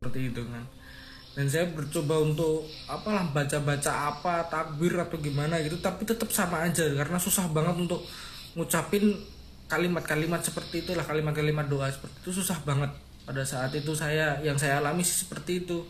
seperti itu kan. Dan saya bercoba untuk apalah baca-baca apa takbir atau gimana gitu tapi tetap sama aja karena susah banget untuk ngucapin kalimat-kalimat seperti itulah kalimat-kalimat doa seperti itu susah banget. Pada saat itu saya yang saya alami seperti itu.